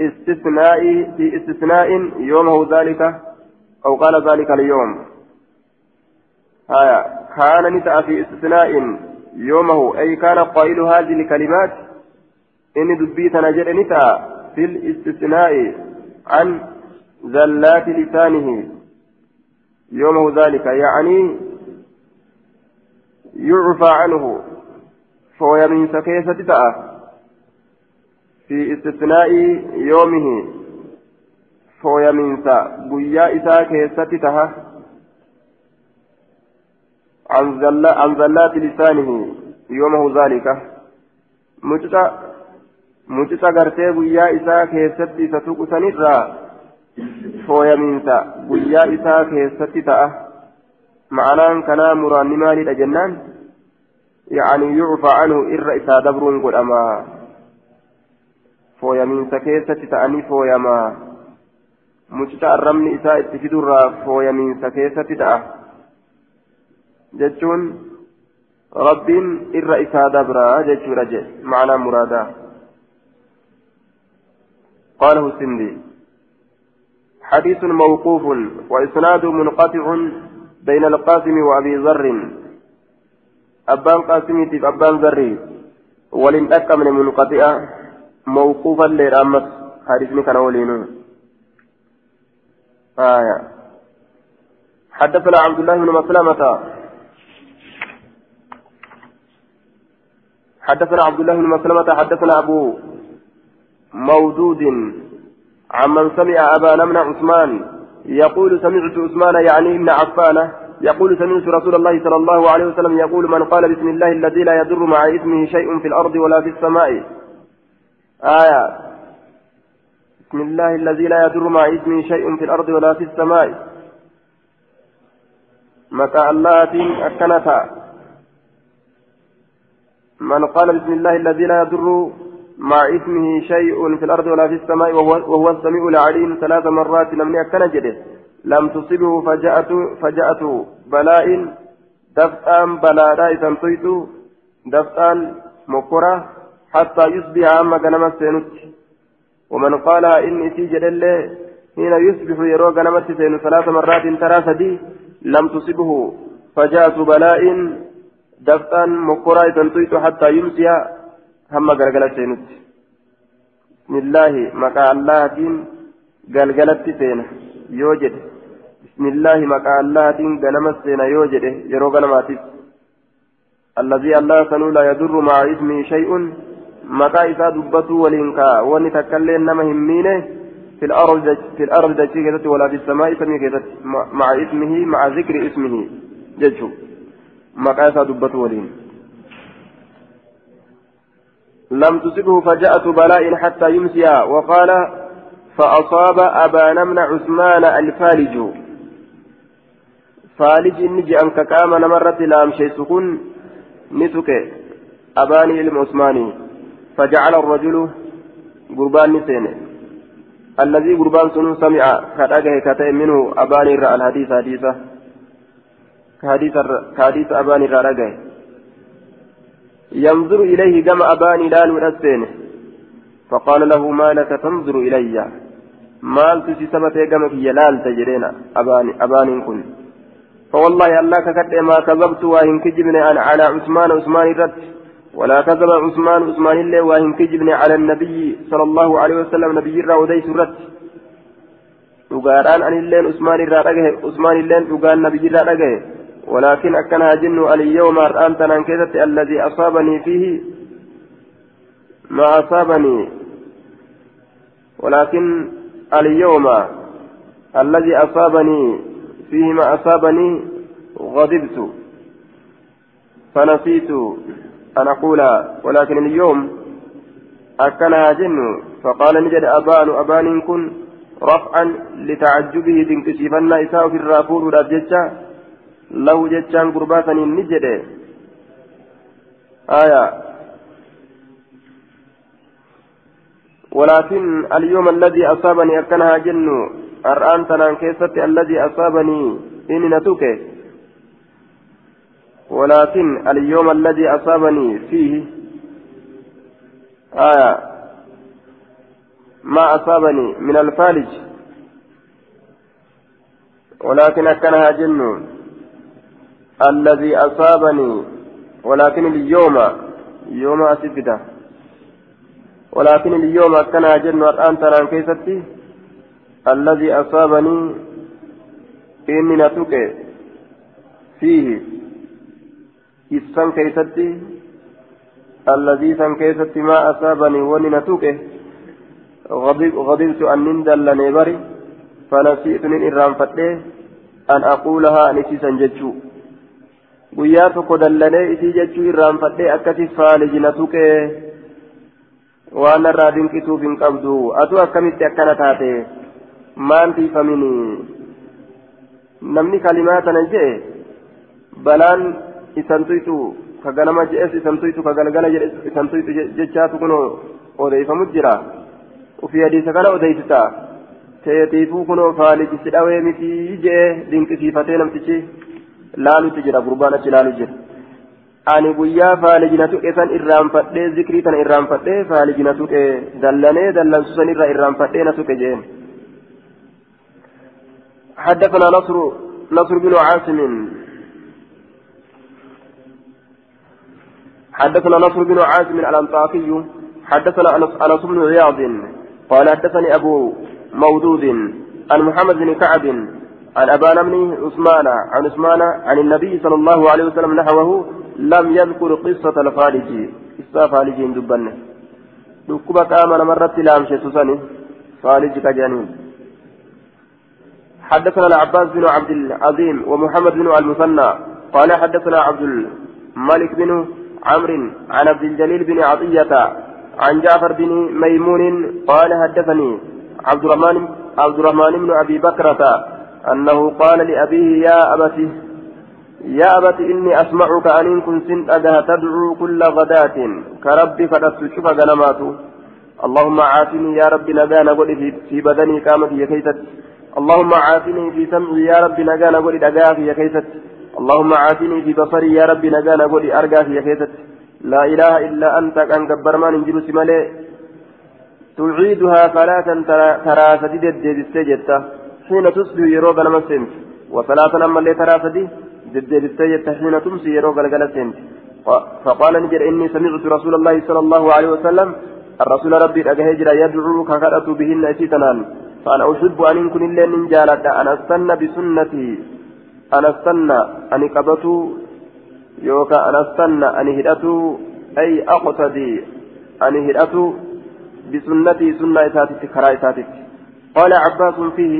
استثناء في استثناء يومه ذلك أو قال ذلك اليوم. آية. كان نتأ في استثناء يومه. أي كان قائل هذه الكلمات. إن دبيت نجد نتأ في الاستثناء عن زلات لسانه. يومه ذلك. يعني يعفى عنه. فهو من سكيسة تأ في استثناء يومه. فهو من سا إسا كيسة تأ عن زلا عن زلات لسانه. يومه ذلك. مجتا مجتا غرتي بيا إسا كيستي ستوك سنرا فويمينتا بيا إسا كيستي تأه. معناه كنا مران مالي جنان يعني يعفى عنه إر إسا دبرون قل أما فويمينتا كيستي تأني فويما مجتا الرمن إسا اتفدر فويمينتا كيستي تأه jechuun rabbiin irra isaa dabraa jechuudha je معنى مرادا قاله السندي حديث موقوف وإسناد منقطع بين القاسم وأبي ذر. أبان قاسم أبان ذري ولن من منقطع موقوفا لرامس حديثني كان ولينو آية. حدثنا عبد الله بن مسلمة. حدثنا عبد الله بن مسلمة. حدثنا أبو مودود. عمن سمع أبا نمن عثمان. يقول سمعت عثمان يعني ابن عفان يقول سمعت رسول الله صلى الله عليه وسلم يقول من قال بسم الله الذي لا يضر مع اسمه شيء في الأرض ولا في السماء. آية. بسم الله الذي لا يضر مع اسمه شيء في الأرض ولا في السماء. مكا الله أكنتا. من قال بسم الله الذي لا يضر مع اسمه شيء في الأرض ولا في السماء وهو, السميع العليم ثلاث مرات لم يكن جده. لم تصبه فجاءت فجاءت بلاء دفعا بلاء رائسا طيت دفعا مكرة حتى يصبح أما غنم السينوت. ومن قال إني سيجد الله حين يصبح يرو غنم السينوت ثلاث مرات ترى سدي. لم تصبه فجاءت بلاء مقرا تنطيت حتى يمسي هم غرغلة سينت بسم الله مكا الله دين غلغلة سينة يوجد بسم الله مكا الله دين غنم سينة يوجد يرو غنماتيس الذي الله سنو لا يضر مع اسمه شيء مكا إسا دبته ولينكا وني تكلين نما همينه في الأرض في الأرض دجي ولا في السماء سمي مع اسمه مع ذكر اسمه ججو مكا إسا دبته ولين لم تصبه فجاءة بلاء حتى يمسي وقال فأصاب أبان من عثمان الفالج. فالج نجي أنك كام نمرت لام شيء سكون نتك أباني المعثماني فجعل الرجل قربان نسين الذي قربان سنو سمع كتاكه كتاء منه أباني رأى الحديث حديثة كحديث كحديث أباني رأى ينظر إليه كما أباني لال ونسين فقال له ما لك تنظر إلي؟ مال تسيسمت كما في لال تجرين أباني أباني كن. فوالله الله ككد ما كذبت وإن كجبني أنا على عثمان عثمان رد. ولا كذب عثمان عثمان الله وإن كجبني على النبي صلى الله عليه وسلم نبي رد. dhugaadhaan anilleen usmaan irraa dhagahe usmaan illeen dhugaan nabiyyi irraa dhagahe ولكن أكنها جن اليوم أنت ننكدت الذي أصابني فيه. ما أصابني. ولكن اليوم الذي أصابني فيه ما أصابني غضبت. فنسيت أن أقول ولكن اليوم أكنها جن فقال نجد أبان أبان كن رفعا لتعجبه تنكشفن إساء الرافور له ججان قرباتا نجد آية ولكن اليوم الذي أصابني أكنها جن أرآن تنان كيست الذي أصابني إني نتوك ولكن اليوم الذي أصابني فيه آية ما أصابني من الفالج ولكن أكنها جن الذي أصابني ولكن اليوم يوم أسفدة. ولكن اليوم أكنها جن الآن ترى كيفتي الذي أصابني إني نتوك فيه. إسان كيستي الذي سان كيستي ما أصابني وني نتوك. غضب غضبت أن نندل نبري فنسيت من إرام فتيه أن أقولها نسيسا جتشو. Guyyaa tokko dallanee isii jechuu irraanfadhee akkasi faalijina tuqee waan narraa dinqituuf hin qabdu atu akkamitti akkana taate maan tiifamini namni kalimaa tana jee balaan isan tuytu ka ganama je'es isan tuytu ka galgala jedhes isan tuytu jechaatu kun odeeyfamu jira ufii hadiisa kana odeeysita teetiifuu kunoo faalijisi dhawee mitii jee dinqisiifatee namtichi laalutti jira gurbaan achi laalu jira ani guyyaa faalijina tuqe san irraanfadhee zikrii tana irraanfadhee faalijina tuqe dallanee dallansu san irra irraanfadhee na tuqe jeen حدثنا نصر نصر بن عاصم حدثنا نصر بن عاصم الأنطاكي حدثنا أنس بن عياض قال حدثني أبو مودود عن محمد بن كعب عن أبان بن عثمان عن عثمان عن النبي صلى الله عليه وسلم نحوه لم يذكر قصة الفارج قصة فارج دبنه. دكبة آمن مرة لام شتسني فارج كجانين حدثنا العباس بن عبد العظيم ومحمد بن المثنى. قال حدثنا عبد الملك بن عمرو عن عبد الجليل بن عطية عن جعفر بن ميمون. قال حدثني عبد الرحمن عبد الرحمن بن أبي بكرة أنه قال لأبيه يا أبت يا أبت إني أسمعك أن كنت أجه تدعو كل غداة كربي فتستشف غنمات اللهم عافني يا رب نجانا قل في بدني كامت يا كيست. اللهم عافني في سمعي يا رب نجانا قل دقا في كيست. اللهم عافني في بصري يا رب نجانا قل أرقى في كيست. لا إله إلا أنت كان جبر ما ننجل سمالي. تعيدها ثلاثا ترى سديد الدجتة حين تصبح يروق لما سنت وصلاة أما اللي ترى فدي ضد السيد حين تمسي يروق لما سنت فقال نجر إني سمعت رسول الله صلى الله عليه وسلم الرسول ربي أجهجر يدعوك كرأت بهن أتيتنان فأنا أحب أن يكون إلا نجالة أن أستنى بسنتي أن أستنى أن قبطوا يوكا أنا استنى أن هدأت أي أقتدي أن هدأت بسنتي سنة إساتك كرا إساتك قال عباس فيه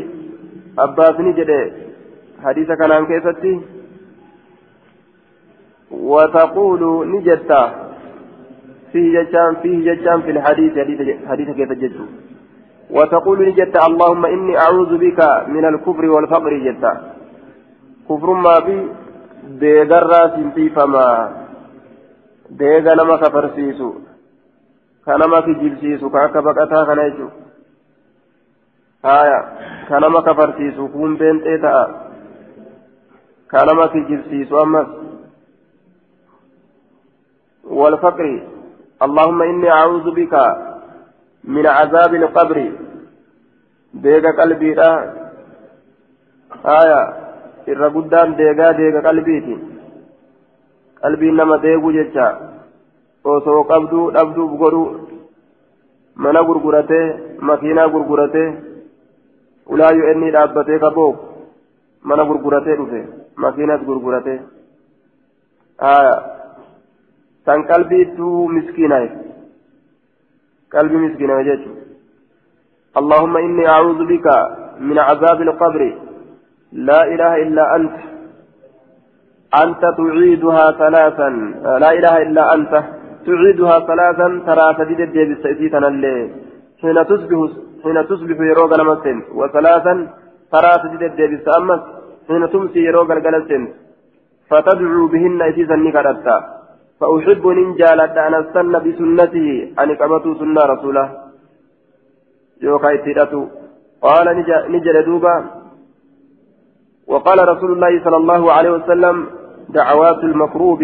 نجد حديث كان عن كيفتي وتقول نجدت فيه ججان فيه ججان في الحديث حديث كيف جدت وتقول نجدت اللهم إني أعوذ بك من الكفر والفقر جدت كفر ما بي nama kafarsiisu ka nama kijibsiisu ka akka baqataa kana jechuudha haya nama kafarsiisu kun beenxee ta'a ka nama kijibsiisu ammas والفقر اللهم إني أعوذ بك من عذاب القبر ديك قلبي آية irra guddaan deegaa deega qalbiiti qalbiin nama deeguu jecha osoo qabduu dhabduuf godhu mana gurguratee makiinaa gurguratee ulaayyoo inni dhaabbatee kaboof mana gurguratee dhufe makiinas gurguratee san qalbiittuu miskiinaye qalbii miskiinaye jechuudha اللهم إني أعوذ بك من عذاب القبر لا إله إلا أنت أنت تعيدها ثلاثا لا إله إلا أنت تعيدها ثلاثا ترى سديد الدين حين تصبح حين تصبح يروق لمسن وثلاثا ترى سديد الدين السأمس حين تمسي يروق الجلسن فتدعو بهن إتيسا نكرتا فأحب ننجالة أن أستنى بسنته أن كبتوا سنة رسوله. يوكا إتيراتو قال نجل دوبا. وقال رسول الله صلى الله عليه وسلم دعوات المكروب.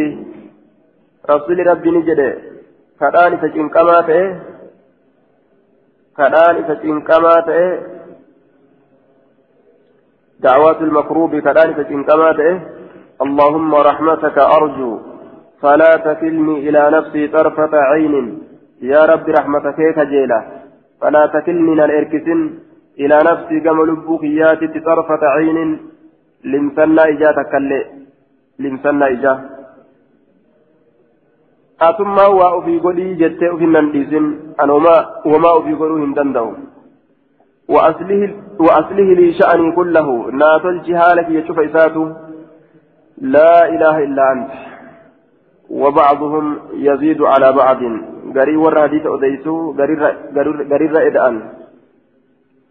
رسول ربي نجد كدان فجنكما تئه كدان فجنكما تئه دعوات المكروب كدان فجنكما تئه اللهم رحمتك أرجو فلا تكلني إلى نفسي طرفة عين. يا رب رحمتك كجيلة فلا تكلني الإركسن إلى نفسي كما لبوك ياتي طرفة عين. limsannaa ijaa takkallee limsannaa ijaa atummaa waa ofii godhii jettee ofin nan dhiisin. Anomaa wamaa ofii godhuu hin danda'u. وأصله لي شأني كله نات الجهالة يشوف إساته لا إله إلا أنت وبعضهم يزيد على بعض قري وراديت أديسو قرير إدأن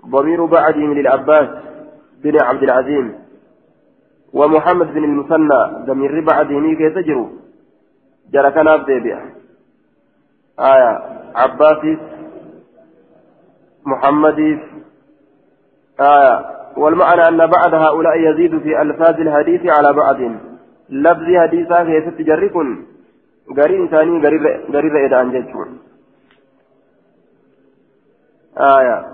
ضمير بعدهم للعباس بن عبد العزيز ومحمد بن المثنى ضمير بعد ديني كيف تجرو جرى كان أبدي آية عباسي محمد آية والمعنى أن بعد هؤلاء يزيد في ألفاظ الحديث على بعض لفظ حديثا كيف تجركن غري إنساني غري رئيدان جيتشون آية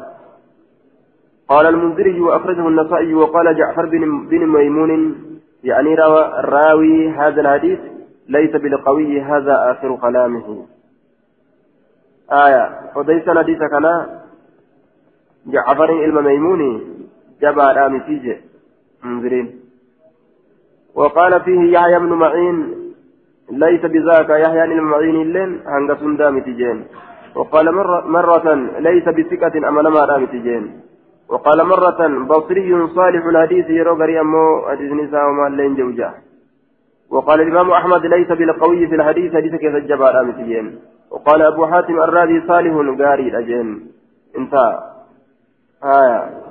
قال المنذري وأخرجه النسائي وقال جعفر بن, بن ميمون يعني روى راوي هذا الحديث ليس بالقوي هذا آخر كلامه. آية. وليس حديث كان جعفر علم ميمون جبع رامي فيه منذرين. وقال فيه يحيى بن معين ليس بذاك يحيى بن معين اللين هنگ سندام تجين. وقال مرة, مرة ليس بثقة أمل ما رامي تجين. وقال مرة بصري صالح الحديث يروغري أمو حديث نساء وما لين جوجا. وقال الإمام أحمد ليس بالقوي في الحديث حديث كيف الجبار أمتيين وقال أبو حاتم الرازي صالح قاري الأجين انتهى. آية.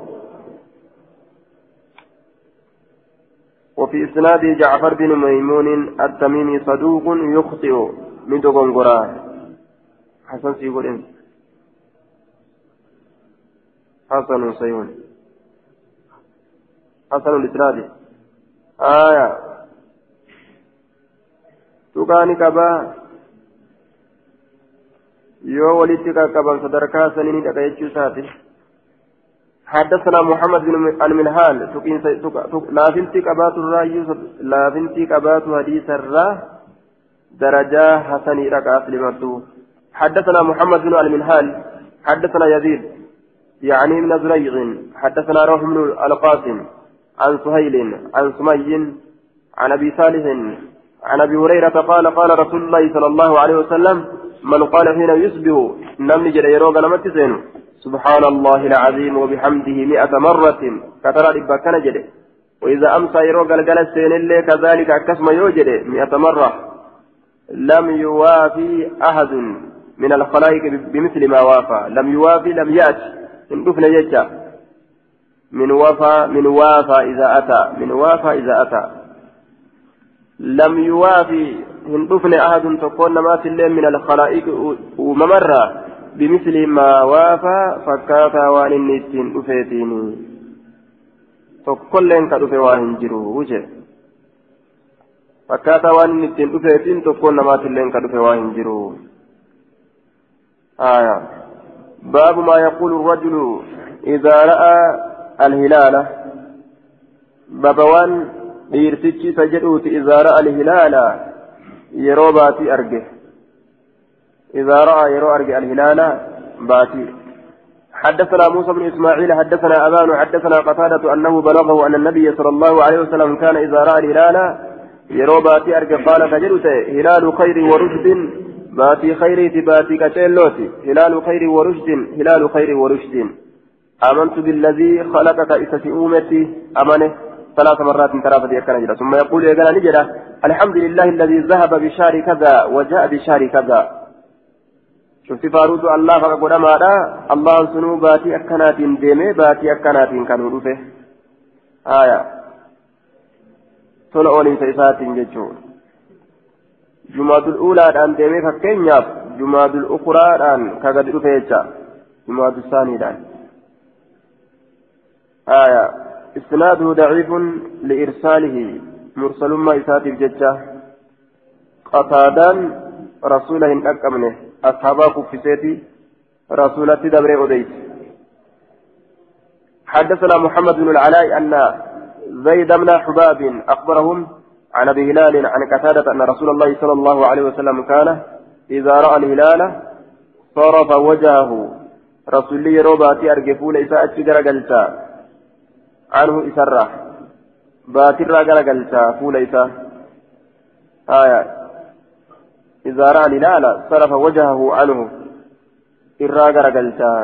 وفي إسناد جعفر بن ميمون التميمي صدوق يخطئ من دغنغرا حسن سيقول حسن صحيح حسن الإسناد. آية. تقاني كبا يو ولدت كبا صدركا سنين دقيتشو ساتي حدثنا محمد بن المنهال لافنتي كبات الراي لافنتي كبات حديث الراه درجة حسن ركعت لمرتو حدثنا محمد بن المنهال حدثنا يزيد يعني من زريع حدثنا روح بن القاسم عن سهيل عن سمي عن ابي صالح عن أبي هريرة قال قال رسول الله صلى الله عليه وسلم من قال حين يصبح نمني جل يروق نمت زينو سبحان الله العظيم وبحمده مئة مرة كترى كان جده وإذا أمسى يروق الجلس اللي كذلك أكسم يوجد مئة مرة. لم يوافي أحد من الخلائق بمثل ما وافى. لم يوافي لم يأتي إن دفن يجا. من وفى من وافى إذا أتى. من وافى إذا أتى. لم يوافي إن دفن أحد تكون ما من الخلائق وممرة بمثل ما وافى فكاتا وان النتين dhufe waa hin jiru wuje fakkaataa waan inni ittiin dhufeetiin tokkoon namaatilleen ka dhufe waa hin jiru آية. باب ما يقول الرجل إذا رأى الهلال. بابوان dhiirtichi isa jedhuuti رأى الهلال yeroo baatii arge. رأى يرو أرجع الهلال باتي حدثنا موسى بن إسماعيل حدثنا أبان حدثنا قتادة أنه بلغه أن النبي صلى الله عليه وسلم كان إذا رأى الهلال يرو باتي أرجع قال فجلت هلال خير ورشد باتي خير باتي كتيلوتي هلال خير ورشد هلال خير ورشد آمنت بالذي خلقك إسس أمتي أمنه ثلاث مرات ثلاثة يكن ثم يقول يا نجرة الحمد لله الذي ذهب بشار كذا وجاء بشار كذا. شفت فاروت الله فقد قدما الله سنو باتي أكنات ديمي باتي أكنات كانوا رفه آية tola ooliinsa isaatiin jechuun jumaadul uulaadhaan deemee fakkeenyaaf jumaadul ukuraadhaan ka gadi dhufe jecha jumaadul saaniidhaan آية إسناده ضعيف لإرساله. مرسل ما إساتف جتة قتادان رسوله إن أكمله أصحابا كفسيتي رسولتي دبر أديت. حدثنا محمد بن العلاء أن زيد بن حباب أخبرهم عن أبي هلال عن قتادة أن رسول الله صلى الله عليه وسلم كان إذا رأى الهلال صرف وجهه. رسولي روباتي أرجفون إساءة جرى عنه إسرة باتر جرى فول إساء آية إذا رأى الهلال صرف وجهه عنه إرى غرقلتا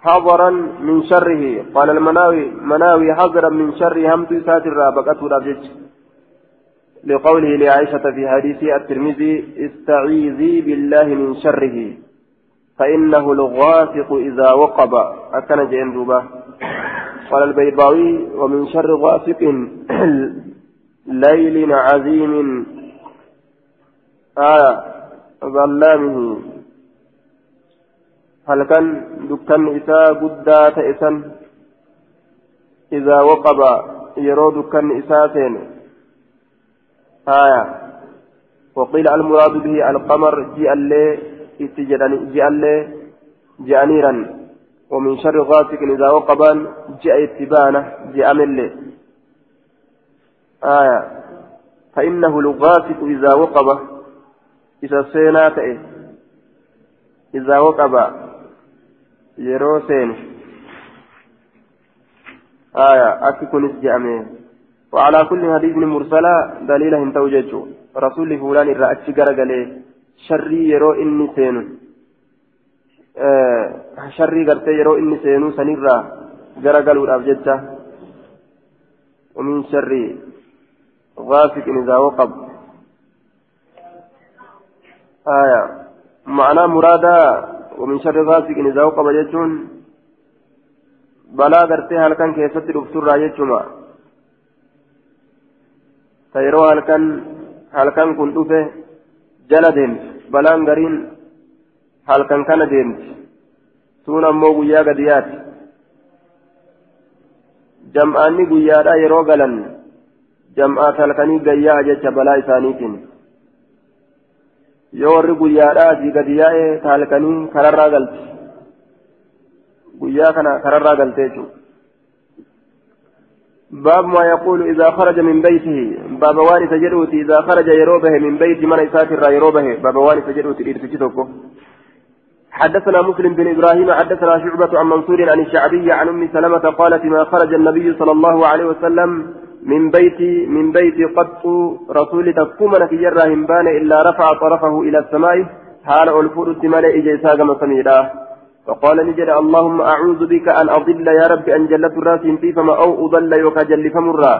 حضرا من شره قال المناوي مناوي حضرا من شر همت ساتر بقته الأبجج لقوله لعائشة في حديث الترمذي استعيذي بالله من شره فإنه الغاسق إذا وقب. أكن جين قال البيضاوي ومن شر غاسق ليل عظيم. آية ظلامه. هل كان دكان إساء قدات إسان إذا وقب يرو دكان إساتين آية وقيل المراد به القمر جاء اللي جاء اللي جانيرا ومن شر غاسق إذا وقبان جاء اتبانه جاء ملي آية فإنه الغاسق إذا وقب إذا سينات إذا وقب يرو سين آية أككن جامع وعلى كل حديث مرسلة دليله انتوججه رسول فلان الرأتش قرقله يرو إني سين sharrii gartee yeroo inni seenuu sanirraa gara galuudhaaf jecha ومن شر غاسق إذا وقب آية معنى مرادا ومن شر غاسق إذا وقب يجون بلا غرتي هل كان كيست الأبتر يجمع فيرو هل كان هل كان كنت جلدهم بلان غرين halkan kana deemti sun ammoo guyyaa gadiyaati jam'aanni guyyaadha yeroo galan jam'aat halkanii gayyaa jecha balaa isaaniitiin yoo warri guyyaadha asii gadi yaa'e ta halkanii kararraa galti guyyaa kana kararraa galte jechuudha باب ما يقول إذا خرج من بيته. باب وان سجدوت إذا خرج يروبه من بيت من إسات يروبه. باب وان سجدوت إرتجتوكو حدثنا مسلم بن إبراهيم حدثنا شعبة عن منصور عن الشعبي عن أم سلمة قالت ما خرج النبي صلى الله عليه وسلم من بيت من بيت قط رسول تكمن في جرة بان إلا رفع طرفه إلى السماء. حال الفور الدمال اجيسا كما فقال نجد اللهم أعوذ بك أن أضل يا رب أن جلت الراس في فما أو أضل يوكا جل فمرا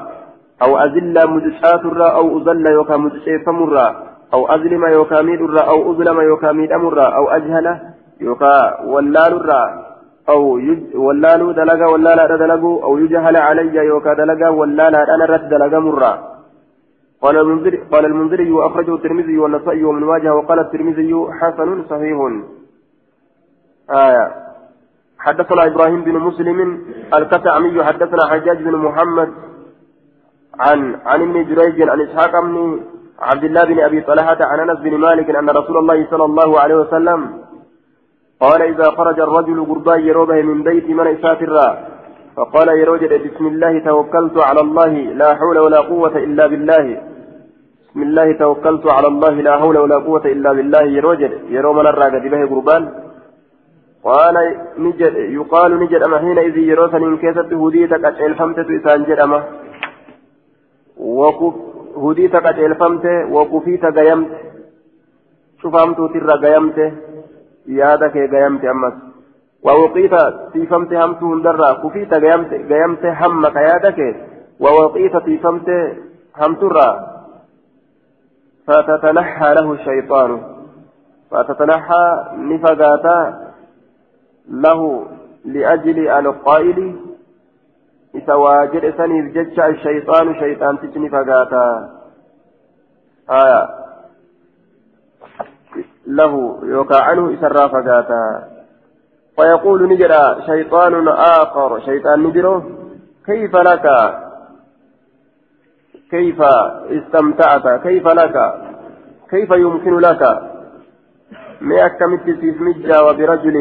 أو أزل مدشات أو اضل يوكا مدشي فمرا أو اظلم يوكا ميد أو اظلم يوكا ميد امرا أو أجهل يوكا ولال الرا أو يج ولالو دلقا ولالا دلقو أو يجهل علي يوكا دلقا ولالا أنا رد دلقا مرة قال المنذري قال المنذري وأخرجه الترمذي والنسائي ومن واجه وقال الترمذي حسن صحيح. آية. حدثنا إبراهيم بن مسلم الكتعمي حدثنا حجاج بن محمد عن عن ابن جريج عن إسحاق بن عبد الله بن أبي طلحة عن أنس بن مالك أن رسول الله صلى الله عليه وسلم قال إذا خرج الرجل قربا يروبه من بيت من إساترا فقال يروجد بسم الله توكلت على الله لا حول ولا قوة إلا بالله. بسم الله توكلت على الله لا حول ولا قوة إلا بالله. يروجد يروم نرى به قربان قال نجد يقال نجد أما حينئذ يروسن إن كيست هديتك أجلفمت إسان جدأمة وكف هديتك أجلفمت وكفيت قيمت شفامت ترى قيمت kee gayamte ammas. ووقيت تيفمت همت هندرا كفيت غيمت غيمت هم كيادك ووقيت تيفمت همترا فتتنحى له الشيطان فتتنحى نفقاتا له لأجل القائل إتواجد سني جج الشيطان شيطان تجني فقاتا. آية. له يوكا عنه إسرى فقاتا. فيقول نجرا شيطان آخر شيطان نجره كيف لك؟ كيف استمتعت؟ كيف لك؟ كيف يمكن لك؟ ما أكملت في مجا وبرجل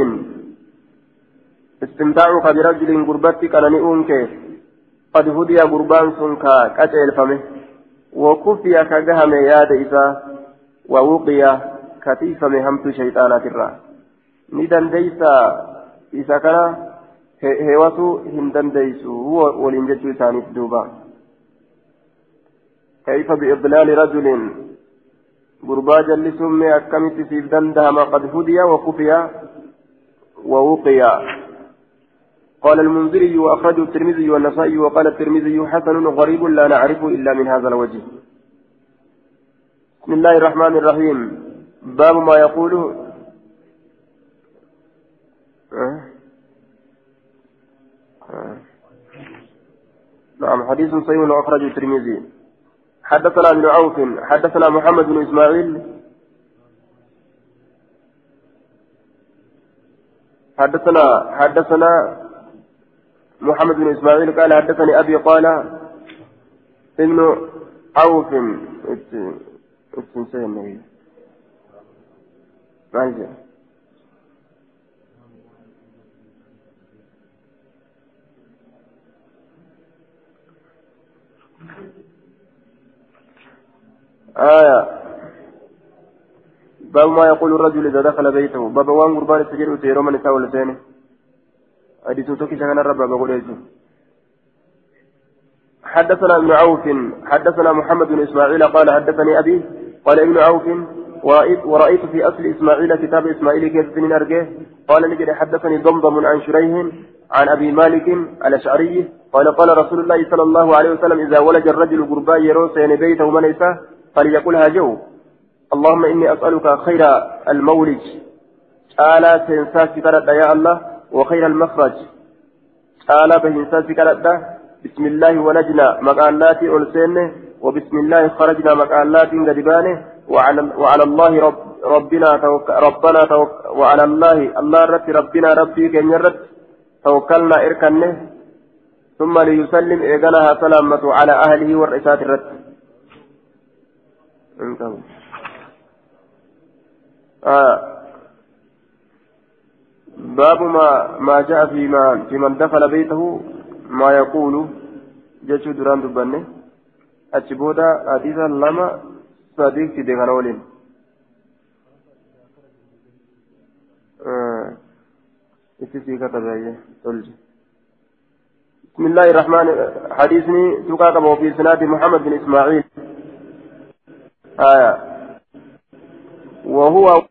استمتاعك برجل قربتك أنا نؤنك قد هدي قربان سنكا كتل فمه وكفي كجهم ياد إذا ووقي katiifame hamtuu shayxaanaatirraa ni dandeeysa isa kana heewatu hin dandeeysu waliin jechuu isaaniif duuba. كيف بإضلال رجل غربا جلسهم أكمت في دندهم قد هدي وكفي ووقي قال المنذري وأخرجه الترمذي والنسائي وقال الترمذي حسن غريب لا نعرفه إلا من هذا الوجه. بسم الله الرحمن الرحيم. باب ما يقوله. نعم حديث صحيح أخرجه الترمذي. حدثنا ابن عوف حدثنا محمد بن إسماعيل. حدثنا حدثنا محمد بن إسماعيل قال حدثني أبي قال ابن عوف اسم ماشي آية. باب ما يقول الرجل إذا دخل بيته. باب وان قربان السجن وتيرو من ولسانه حديث توكي شغل الرب حدثنا ابن عوف حدثنا محمد بن إسماعيل قال حدثني أبي قال ابن عوف ورأيت في أصل إسماعيل كتاب إسماعيل كيف من أرجه قال نجد حدثني ضمضم عن شريح عن أبي مالك الأشعري قال قال رسول الله صلى الله عليه وسلم إذا ولج الرجل قربا يروس يعني بيته منيسة فليقل هاجو اللهم إني أسألك خير المولج. آلا سينساس كرد يا الله وخير المخرج. آلا بهنساس كرد بسم الله ولجنا مقالاتي ألسنه وبسم الله خرجنا مقالاتي قدبانه. وعلى, وعلى الله رب ربنا توك ربنا توك وعلى الله الله رب ربنا ربي كن يرد توكلنا إركنه. ثم ليسلم إيقنها سلامة على أهله والرئيسات الرد آه. باب ما ما جاء في من في من دخل بيته ما يقول جيش دران دبنه. أتشبودا حديثا لما صديق كان اتسي كتب بسم الله الرحمن حديثني تقاقب في سناد محمد بن إسماعيل. آية وهو